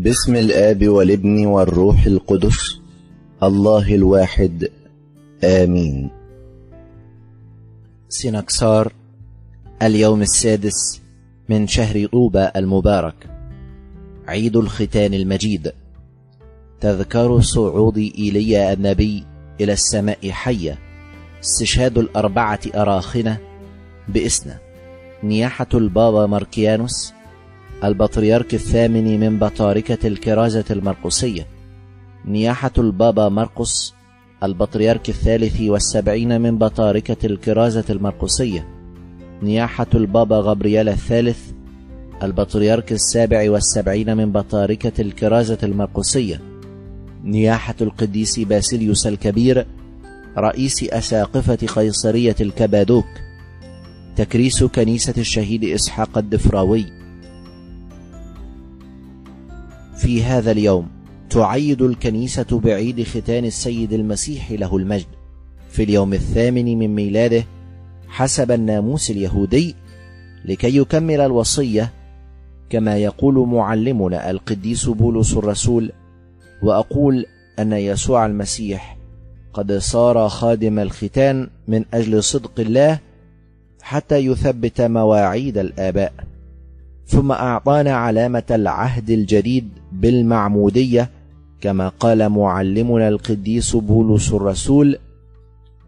باسم الآب والابن والروح القدس الله الواحد آمين. سنكسار اليوم السادس من شهر طوبى المبارك عيد الختان المجيد. تذكار صعود إيليا النبي إلى السماء حية استشهاد الأربعة أراخنة بإسنا نياحة البابا ماركيانوس البطريرك الثامن من بطاركة الكرازة المرقسية نياحة البابا مرقس البطريرك الثالث والسبعين من بطاركة الكرازة المرقسية نياحة البابا غبريال الثالث البطريرك السابع والسبعين من بطاركة الكرازة المرقسية نياحة القديس باسيليوس الكبير رئيس أساقفة قيصرية الكبادوك تكريس كنيسة الشهيد إسحاق الدفراوي. في هذا اليوم تعيد الكنيسة بعيد ختان السيد المسيح له المجد. في اليوم الثامن من ميلاده حسب الناموس اليهودي لكي يكمل الوصية كما يقول معلمنا القديس بولس الرسول وأقول أن يسوع المسيح قد صار خادم الختان من أجل صدق الله حتى يثبت مواعيد الآباء ثم أعطانا علامة العهد الجديد بالمعمودية كما قال معلمنا القديس بولس الرسول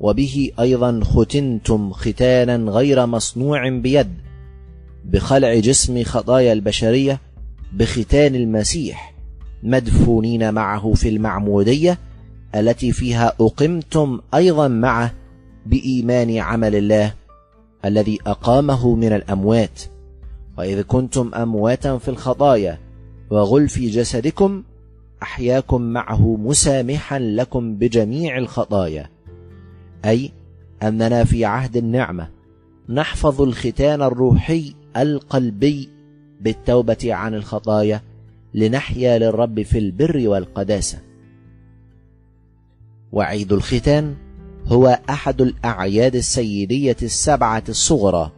وبه أيضا ختنتم ختانا غير مصنوع بيد بخلع جسم خطايا البشرية بختان المسيح مدفونين معه في المعمودية التي فيها أقمتم أيضا معه بإيمان عمل الله الذي أقامه من الأموات. وإذ كنتم أمواتا في الخطايا وغلف جسدكم أحياكم معه مسامحا لكم بجميع الخطايا. أي أننا في عهد النعمة نحفظ الختان الروحي القلبي بالتوبة عن الخطايا لنحيا للرب في البر والقداسة. وعيد الختان هو أحد الأعياد السيدية السبعة الصغرى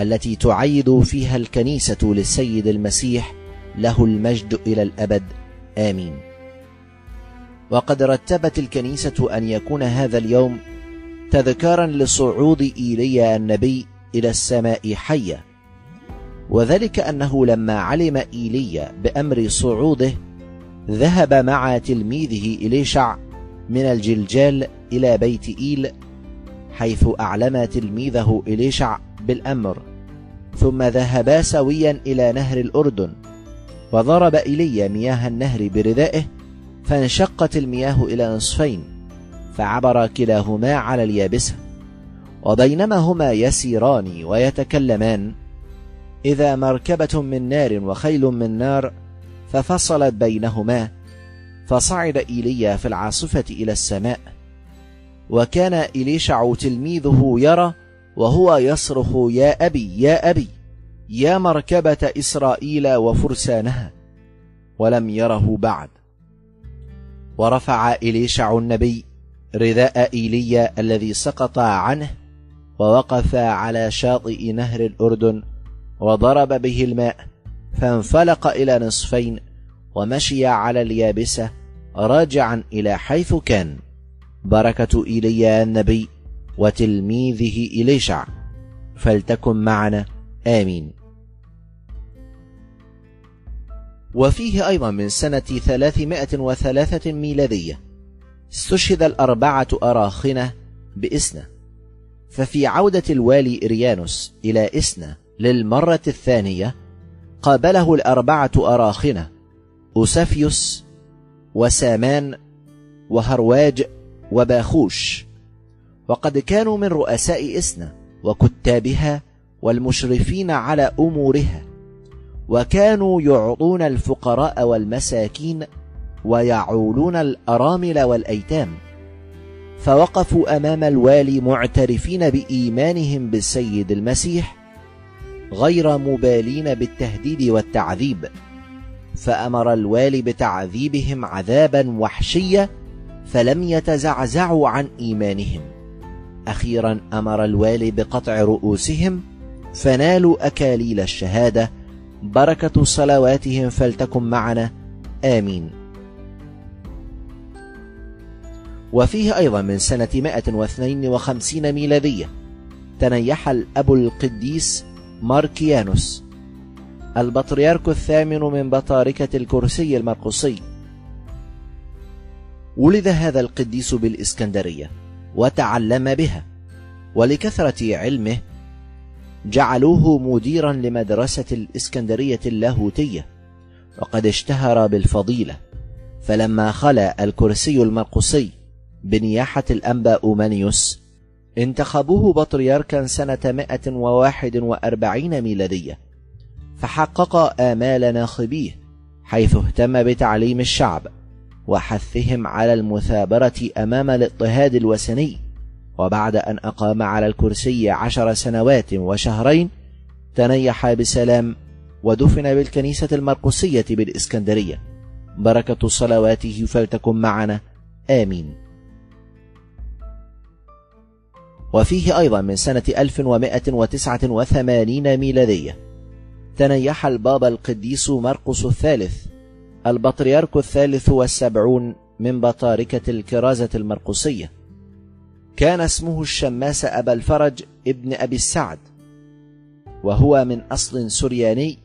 التي تعيد فيها الكنيسة للسيد المسيح له المجد إلى الأبد. آمين. وقد رتبت الكنيسة أن يكون هذا اليوم تذكارا لصعود إيليا النبي إلى السماء حية. وذلك أنه لما علم إيليا بأمر صعوده ذهب مع تلميذه إليشع من الجلجال إلى بيت إيل حيث أعلم تلميذه إليشع بالأمر. ثم ذهبا سويا إلى نهر الأردن. وضرب إلي مياه النهر بردائه فانشقت المياه إلى نصفين فعبر كلاهما على اليابسة وبينما هما يسيران ويتكلمان إذا مركبة من نار وخيل من نار ففصلت بينهما فصعد إيليا في العاصفة إلى السماء وكان إليشع تلميذه يرى وهو يصرخ يا أبي يا أبي! يا مركبة إسرائيل وفرسانها ولم يره بعد. ورفع إليشع النبي رداء إيليا الذي سقط عنه ووقف على شاطئ نهر الأردن وضرب به الماء فانفلق إلى نصفين ومشي على اليابسة راجعا إلى حيث كان. بركة إيليا النبي وتلميذه إليشع فلتكن معنا. آمين. وفيه أيضا من سنة ثلاثمائة وثلاثة ميلادية استشهد الأربعة أراخنة بإسنا ففي عودة الوالي إريانوس إلى إسنا للمرة الثانية قابله الأربعة أراخنة أوسافيوس وسامان وهرواج وباخوش وقد كانوا من رؤساء إسنا وكتابها والمشرفين على أمورها. وكانوا يعطون الفقراء والمساكين ويعولون الأرامل والأيتام. فوقفوا أمام الوالي معترفين بإيمانهم بالسيد المسيح غير مبالين بالتهديد والتعذيب. فأمر الوالي بتعذيبهم عذابا وحشيا فلم يتزعزعوا عن إيمانهم. أخيرا أمر الوالي بقطع رؤوسهم فنالوا أكاليل الشهادة بركة صلواتهم فلتكن معنا. آمين. وفيه أيضا من سنة 152 ميلادية تنيح الأب القديس ماركيانوس البطريرك الثامن من بطاركة الكرسي المرقسي. ولد هذا القديس بالإسكندرية وتعلم بها ولكثرة علمه جعلوه مديرا لمدرسة الإسكندرية اللاهوتية وقد اشتهر بالفضيلة. فلما خلا الكرسي المرقسي بنياحة الأنبا أومانيوس انتخبوه بطريركا سنة 141 ميلادية. فحقق آمال ناخبيه حيث اهتم بتعليم الشعب وحثهم على المثابرة أمام الاضطهاد الوثني. وبعد أن أقام على الكرسي عشر سنوات وشهرين تنيح بسلام ودفن بالكنيسة المرقسية بالإسكندرية. بركة صلواته فلتكن معنا. آمين. وفيه أيضا من سنة 1189 ميلادية تنيح البابا القديس مرقس الثالث البطريرك الثالث والسبعون من بطاركة الكرازة المرقسية. كان اسمه الشماس أبا الفرج ابن أبي السعد وهو من أصل سرياني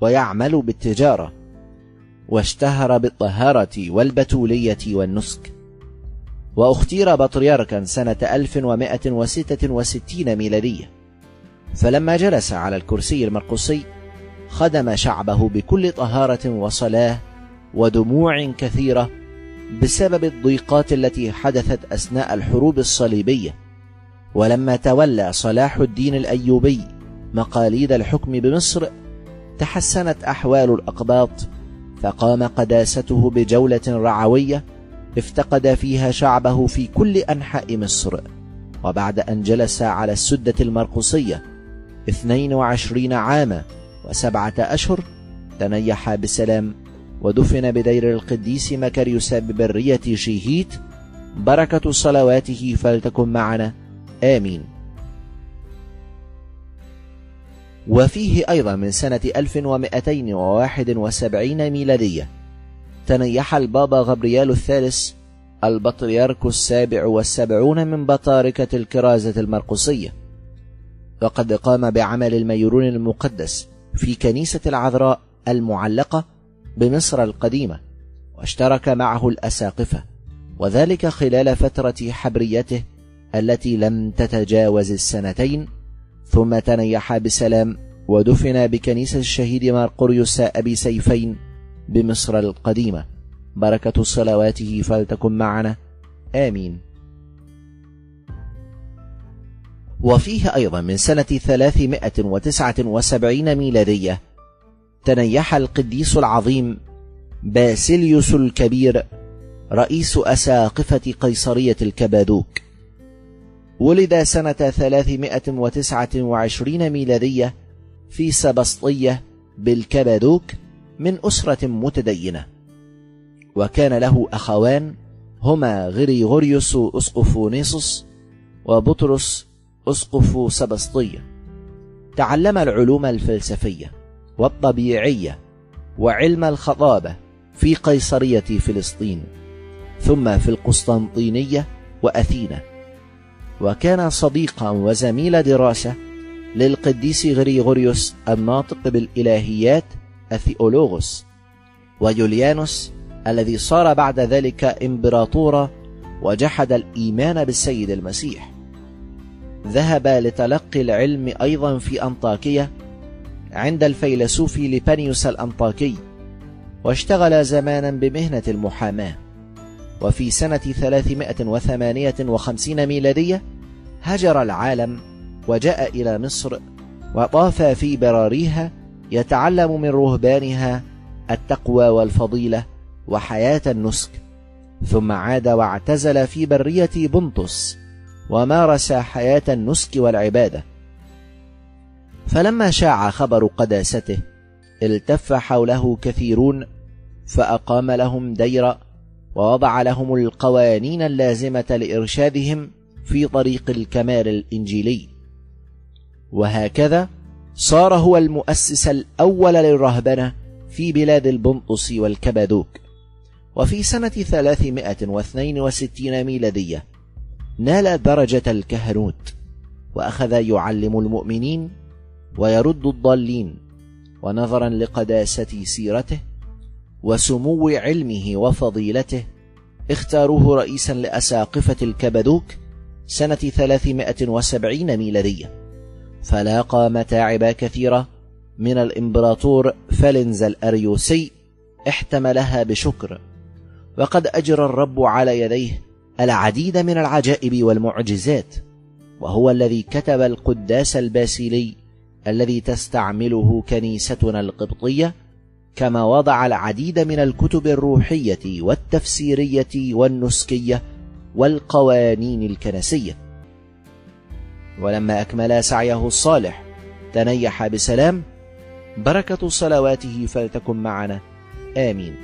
ويعمل بالتجارة واشتهر بالطهارة والبتولية والنسك. وأختير بطريركا سنة 1166 ميلادية. فلما جلس على الكرسي المرقسي خدم شعبه بكل طهارة وصلاة ودموع كثيرة بسبب الضيقات التي حدثت أثناء الحروب الصليبية. ولما تولى صلاح الدين الأيوبي مقاليد الحكم بمصر تحسنت أحوال الأقباط فقام قداسته بجولة رعوية افتقد فيها شعبه في كل أنحاء مصر. وبعد أن جلس على السدة المرقصية 22 عاما وسبعة أشهر تنيح بسلام ودفن بدير القديس مكاريوس ببرية شيهيت بركة صلواته فلتكن معنا. آمين. وفيه أيضا من سنة 1271 ميلادية تنيح البابا غبريال الثالث البطريرك السابع والسبعون من بطاركة الكرازة المرقسية وقد قام بعمل الميرون المقدس في كنيسة العذراء المعلقة بمصر القديمة واشترك معه الأساقفة وذلك خلال فترة حبريته التي لم تتجاوز السنتين ثم تنيح بسلام ودفن بكنيسة الشهيد مارقوريوس أبي سيفين بمصر القديمة. بركة صلواته فلتكن معنا. آمين. وفيه أيضا من سنة 379 ميلادية تنيح القديس العظيم باسيليوس الكبير رئيس أساقفة قيصرية الكبادوك. ولد سنة 329 ميلادية في سبسطية بالكبادوك من أسرة متدينة. وكان له أخوان هما غريغوريوس أسقف نيسوس وبطرس أسقف سبسطية. تعلم العلوم الفلسفية. والطبيعية وعلم الخطابة في قيصرية فلسطين ثم في القسطنطينية وأثينا. وكان صديقا وزميل دراسة للقديس غريغوريوس الناطق بالإلهيات الثيولوغوس ويوليانوس الذي صار بعد ذلك إمبراطورا وجحد الإيمان بالسيد المسيح. ذهب لتلقي العلم أيضا في أنطاكية عند الفيلسوف لبانيوس الأنطاكي واشتغل زمانا بمهنة المحاماة. وفي سنة 358 ميلادية هجر العالم وجاء إلى مصر وطاف في براريها يتعلم من رهبانها التقوى والفضيلة وحياة النسك. ثم عاد واعتزل في برية بنطس ومارس حياة النسك والعبادة. فلما شاع خبر قداسته التف حوله كثيرون فأقام لهم ديرا ووضع لهم القوانين اللازمة لإرشادهم في طريق الكمال الإنجيلي. وهكذا صار هو المؤسس الأول للرهبنة في بلاد البنطس والكبادوك. وفي سنة 362 ميلادية نال درجة الكهنوت وأخذ يعلم المؤمنين ويرد الضالين ونظرا لقداسة سيرته وسمو علمه وفضيلته اختاروه رئيسا لأساقفة الكبدوك سنة 370 ميلادية. فلاقى متاعب كثيرة من الإمبراطور فلنز الأريوسي احتملها بشكر. وقد أجرى الرب على يديه العديد من العجائب والمعجزات وهو الذي كتب القداس الباسيلي الذي تستعمله كنيستنا القبطية كما وضع العديد من الكتب الروحية والتفسيرية والنسكية والقوانين الكنسية. ولما أكمل سعيه الصالح تنيح بسلام بركة صلواته فلتكن معنا. آمين.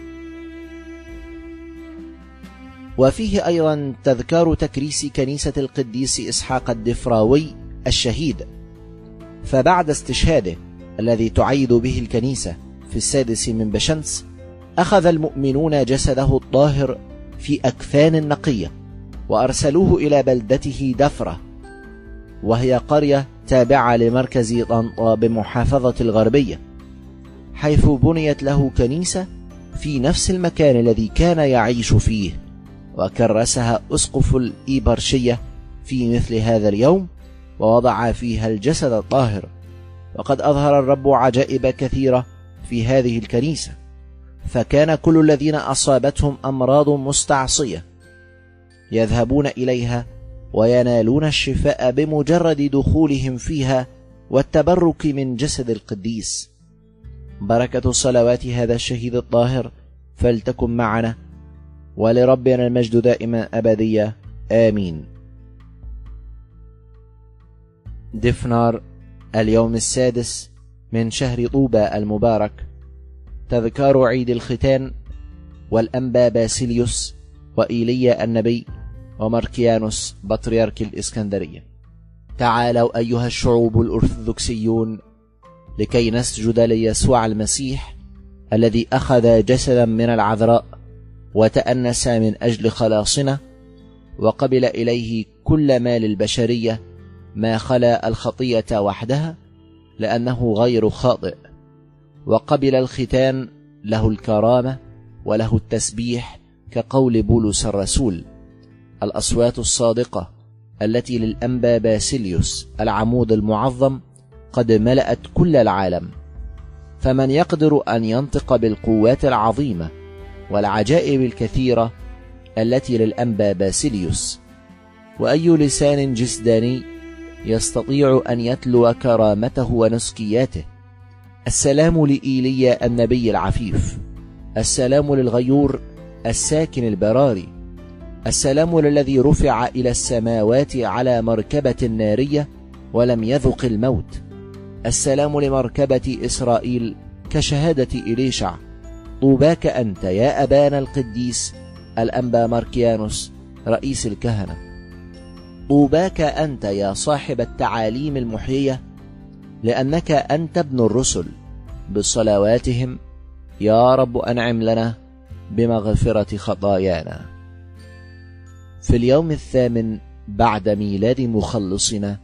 وفيه أيضا تذكار تكريس كنيسة القديس إسحاق الدفراوي الشهيد. فبعد استشهاده الذي تعيد به الكنيسة في السادس من بشمس أخذ المؤمنون جسده الطاهر في أكفان نقية وأرسلوه إلى بلدته دفرة وهي قرية تابعة لمركز طنطا بمحافظة الغربية حيث بنيت له كنيسة في نفس المكان الذي كان يعيش فيه وكرسها أسقف الإيبرشية في مثل هذا اليوم ووضع فيها الجسد الطاهر. وقد أظهر الرب عجائب كثيرة في هذه الكنيسة. فكان كل الذين أصابتهم أمراض مستعصية يذهبون إليها وينالون الشفاء بمجرد دخولهم فيها والتبرك من جسد القديس. بركة صلوات هذا الشهيد الطاهر فلتكن معنا. ولربنا المجد دائما أبدية. آمين. دفنار اليوم السادس من شهر طوبى المبارك. تذكار عيد الختان والأنبا باسيليوس وإيليا النبي وماركيانوس بطريرك الإسكندرية. تعالوا أيها الشعوب الأرثوذكسيون لكي نسجد ليسوع المسيح الذي أخذ جسدا من العذراء وتأنس من أجل خلاصنا وقبل إليه كل ما للبشرية ما خلا الخطية وحدها لأنه غير خاطئ وقبل الختان له الكرامة وله التسبيح كقول بولس الرسول الأصوات الصادقة التي للأنبا باسيليوس العمود المعظم قد ملأت كل العالم. فمن يقدر أن ينطق بالقوات العظيمة والعجائب الكثيرة التي للأنبا باسيليوس وأي لسان جسداني يستطيع أن يتلو كرامته ونسكياته. السلام لإيليا النبي العفيف. السلام للغيور الساكن البراري. السلام للذي رفع إلى السماوات على مركبة نارية ولم يذق الموت. السلام لمركبة إسرائيل كشهادة إليشع. طوباك أنت يا أبانا القديس الأنبا ماركيانوس رئيس الكهنة. طوباك أنت يا صاحب التعاليم المحيية لأنك أنت ابن الرسل بصلواتهم يا رب أنعم لنا بمغفرة خطايانا. في اليوم الثامن بعد ميلاد مخلصنا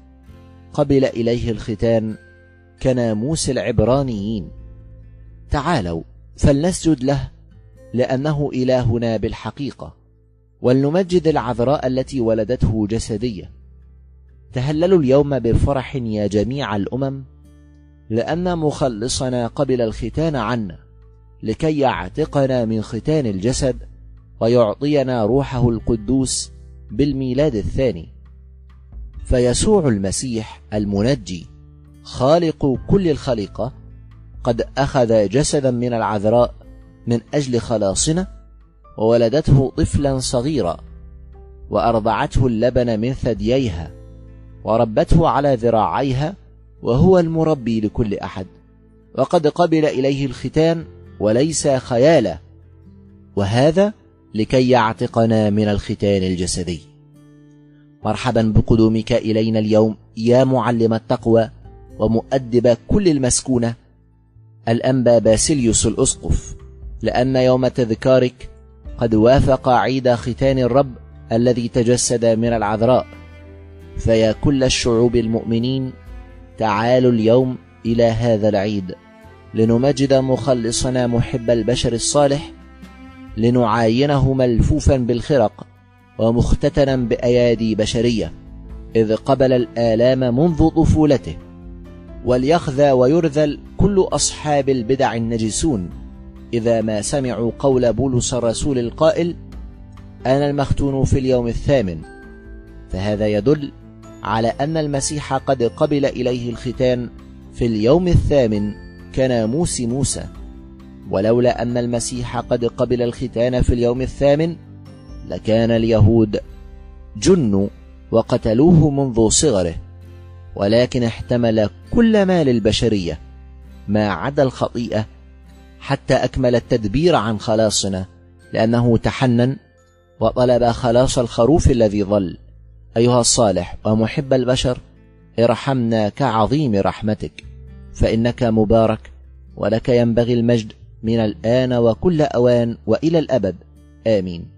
قبل إليه الختان كناموس العبرانيين. تعالوا فلنسجد له لأنه إلهنا بالحقيقة. ولنمجد العذراء التي ولدته جسدية. تهللوا اليوم بفرح يا جميع الأمم لأن مخلصنا قبل الختان عنا لكي يعتقنا من ختان الجسد ويعطينا روحه القدوس بالميلاد الثاني. فيسوع المسيح المنجي خالق كل الخليقة قد أخذ جسدا من العذراء من أجل خلاصنا وولدته طفلا صغيرا وأرضعته اللبن من ثدييها وربته على ذراعيها وهو المربي لكل أحد. وقد قبل إليه الختان وليس خيالا وهذا لكي يعتقنا من الختان الجسدي. مرحبا بقدومك إلينا اليوم يا معلم التقوى ومؤدب كل المسكونة. الأنبا باسيليوس الأسقف لأن يوم تذكارك قد وافق عيد ختان الرب الذي تجسد من العذراء. فيا كل الشعوب المؤمنين تعالوا اليوم إلى هذا العيد. لنمجد مخلصنا محب البشر الصالح لنعاينه ملفوفا بالخرق ومختتنا بأيادي بشرية إذ قبل الآلام منذ طفولته. وليخذى ويرذل كل أصحاب البدع النجسون. إذا ما سمعوا قول بولس الرسول القائل أنا المختون في اليوم الثامن. فهذا يدل على أن المسيح قد قبل إليه الختان في اليوم الثامن كناموس موسى. ولولا أن المسيح قد قبل الختان في اليوم الثامن لكان اليهود جنوا وقتلوه منذ صغره ولكن احتمل كل ما للبشرية ما عدا الخطيئة حتى أكمل التدبير عن خلاصنا لأنه تحنن وطلب خلاص الخروف الذي ظل. أيها الصالح ومحب البشر ارحمنا كعظيم رحمتك فإنك مبارك ولك ينبغي المجد من الآن وكل أوان وإلى الأبد. آمين.